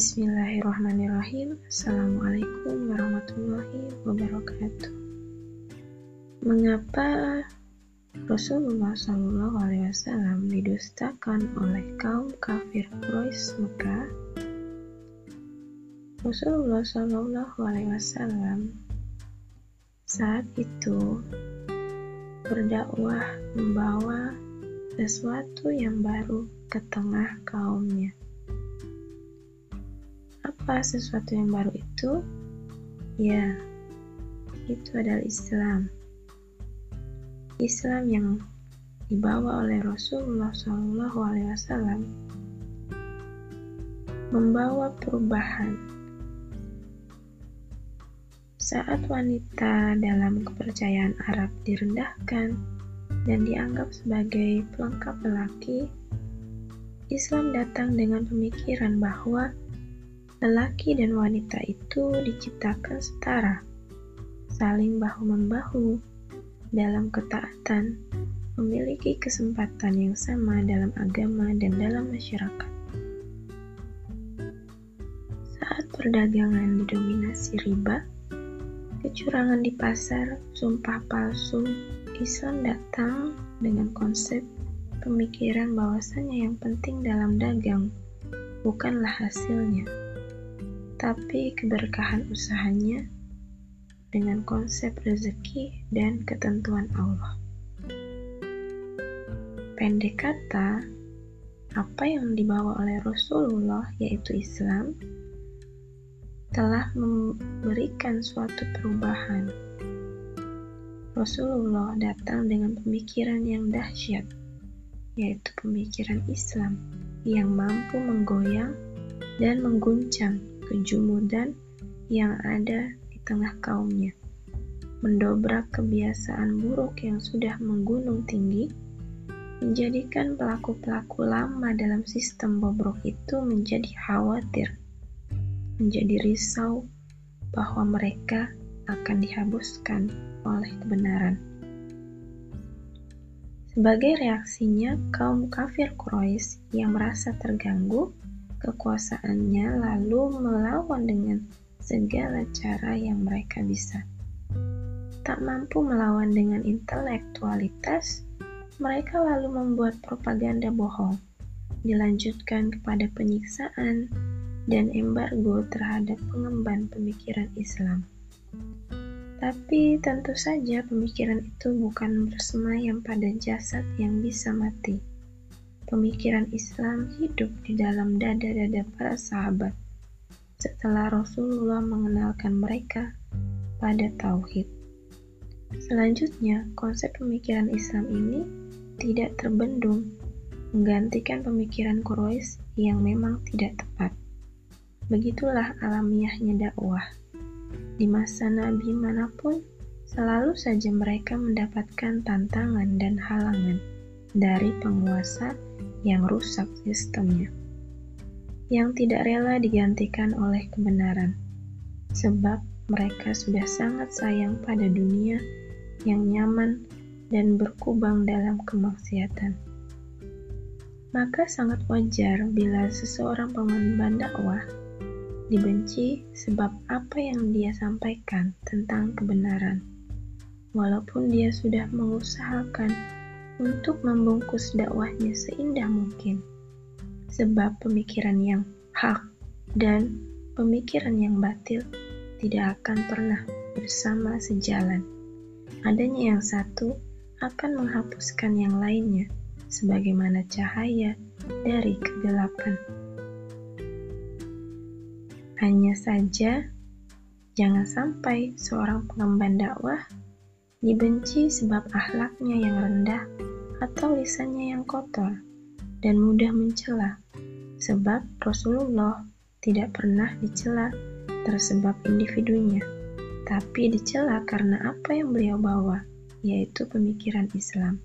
Bismillahirrahmanirrahim. Assalamualaikum warahmatullahi wabarakatuh. Mengapa Rasulullah Shallallahu Alaihi Wasallam didustakan oleh kaum kafir Quraisy Mekah? Rasulullah Shallallahu Alaihi Wasallam saat itu berdakwah membawa sesuatu yang baru ke tengah kaumnya apa sesuatu yang baru itu? Ya, itu adalah Islam. Islam yang dibawa oleh Rasulullah SAW membawa perubahan. Saat wanita dalam kepercayaan Arab direndahkan dan dianggap sebagai pelengkap lelaki, Islam datang dengan pemikiran bahwa Lelaki dan wanita itu diciptakan setara, saling bahu-membahu dalam ketaatan, memiliki kesempatan yang sama dalam agama dan dalam masyarakat. Saat perdagangan didominasi riba, kecurangan di pasar, sumpah palsu, Islam datang dengan konsep pemikiran bahwasanya yang penting dalam dagang bukanlah hasilnya, tapi keberkahan usahanya dengan konsep rezeki dan ketentuan Allah. Pendek kata, apa yang dibawa oleh Rasulullah, yaitu Islam, telah memberikan suatu perubahan. Rasulullah datang dengan pemikiran yang dahsyat, yaitu pemikiran Islam yang mampu menggoyang dan mengguncang kejumudan yang ada di tengah kaumnya, mendobrak kebiasaan buruk yang sudah menggunung tinggi, menjadikan pelaku-pelaku lama dalam sistem bobrok itu menjadi khawatir, menjadi risau bahwa mereka akan dihabuskan oleh kebenaran. Sebagai reaksinya, kaum kafir Quraisy yang merasa terganggu kekuasaannya lalu melawan dengan segala cara yang mereka bisa. Tak mampu melawan dengan intelektualitas, mereka lalu membuat propaganda bohong, dilanjutkan kepada penyiksaan dan embargo terhadap pengemban pemikiran Islam. Tapi tentu saja pemikiran itu bukan bersemayam pada jasad yang bisa mati pemikiran Islam hidup di dalam dada-dada para sahabat setelah Rasulullah mengenalkan mereka pada tauhid. Selanjutnya, konsep pemikiran Islam ini tidak terbendung, menggantikan pemikiran Quraisy yang memang tidak tepat. Begitulah alamiahnya dakwah. Di masa Nabi mana pun, selalu saja mereka mendapatkan tantangan dan halangan dari penguasa yang rusak sistemnya, yang tidak rela digantikan oleh kebenaran, sebab mereka sudah sangat sayang pada dunia yang nyaman dan berkubang dalam kemaksiatan. Maka sangat wajar bila seseorang pengemban dakwah dibenci sebab apa yang dia sampaikan tentang kebenaran, walaupun dia sudah mengusahakan untuk membungkus dakwahnya seindah mungkin. Sebab pemikiran yang hak dan pemikiran yang batil tidak akan pernah bersama sejalan. Adanya yang satu akan menghapuskan yang lainnya, sebagaimana cahaya dari kegelapan. Hanya saja, jangan sampai seorang pengemban dakwah dibenci sebab akhlaknya yang rendah atau lisannya yang kotor dan mudah mencela, sebab Rasulullah tidak pernah dicela tersebab individunya, tapi dicela karena apa yang beliau bawa, yaitu pemikiran Islam.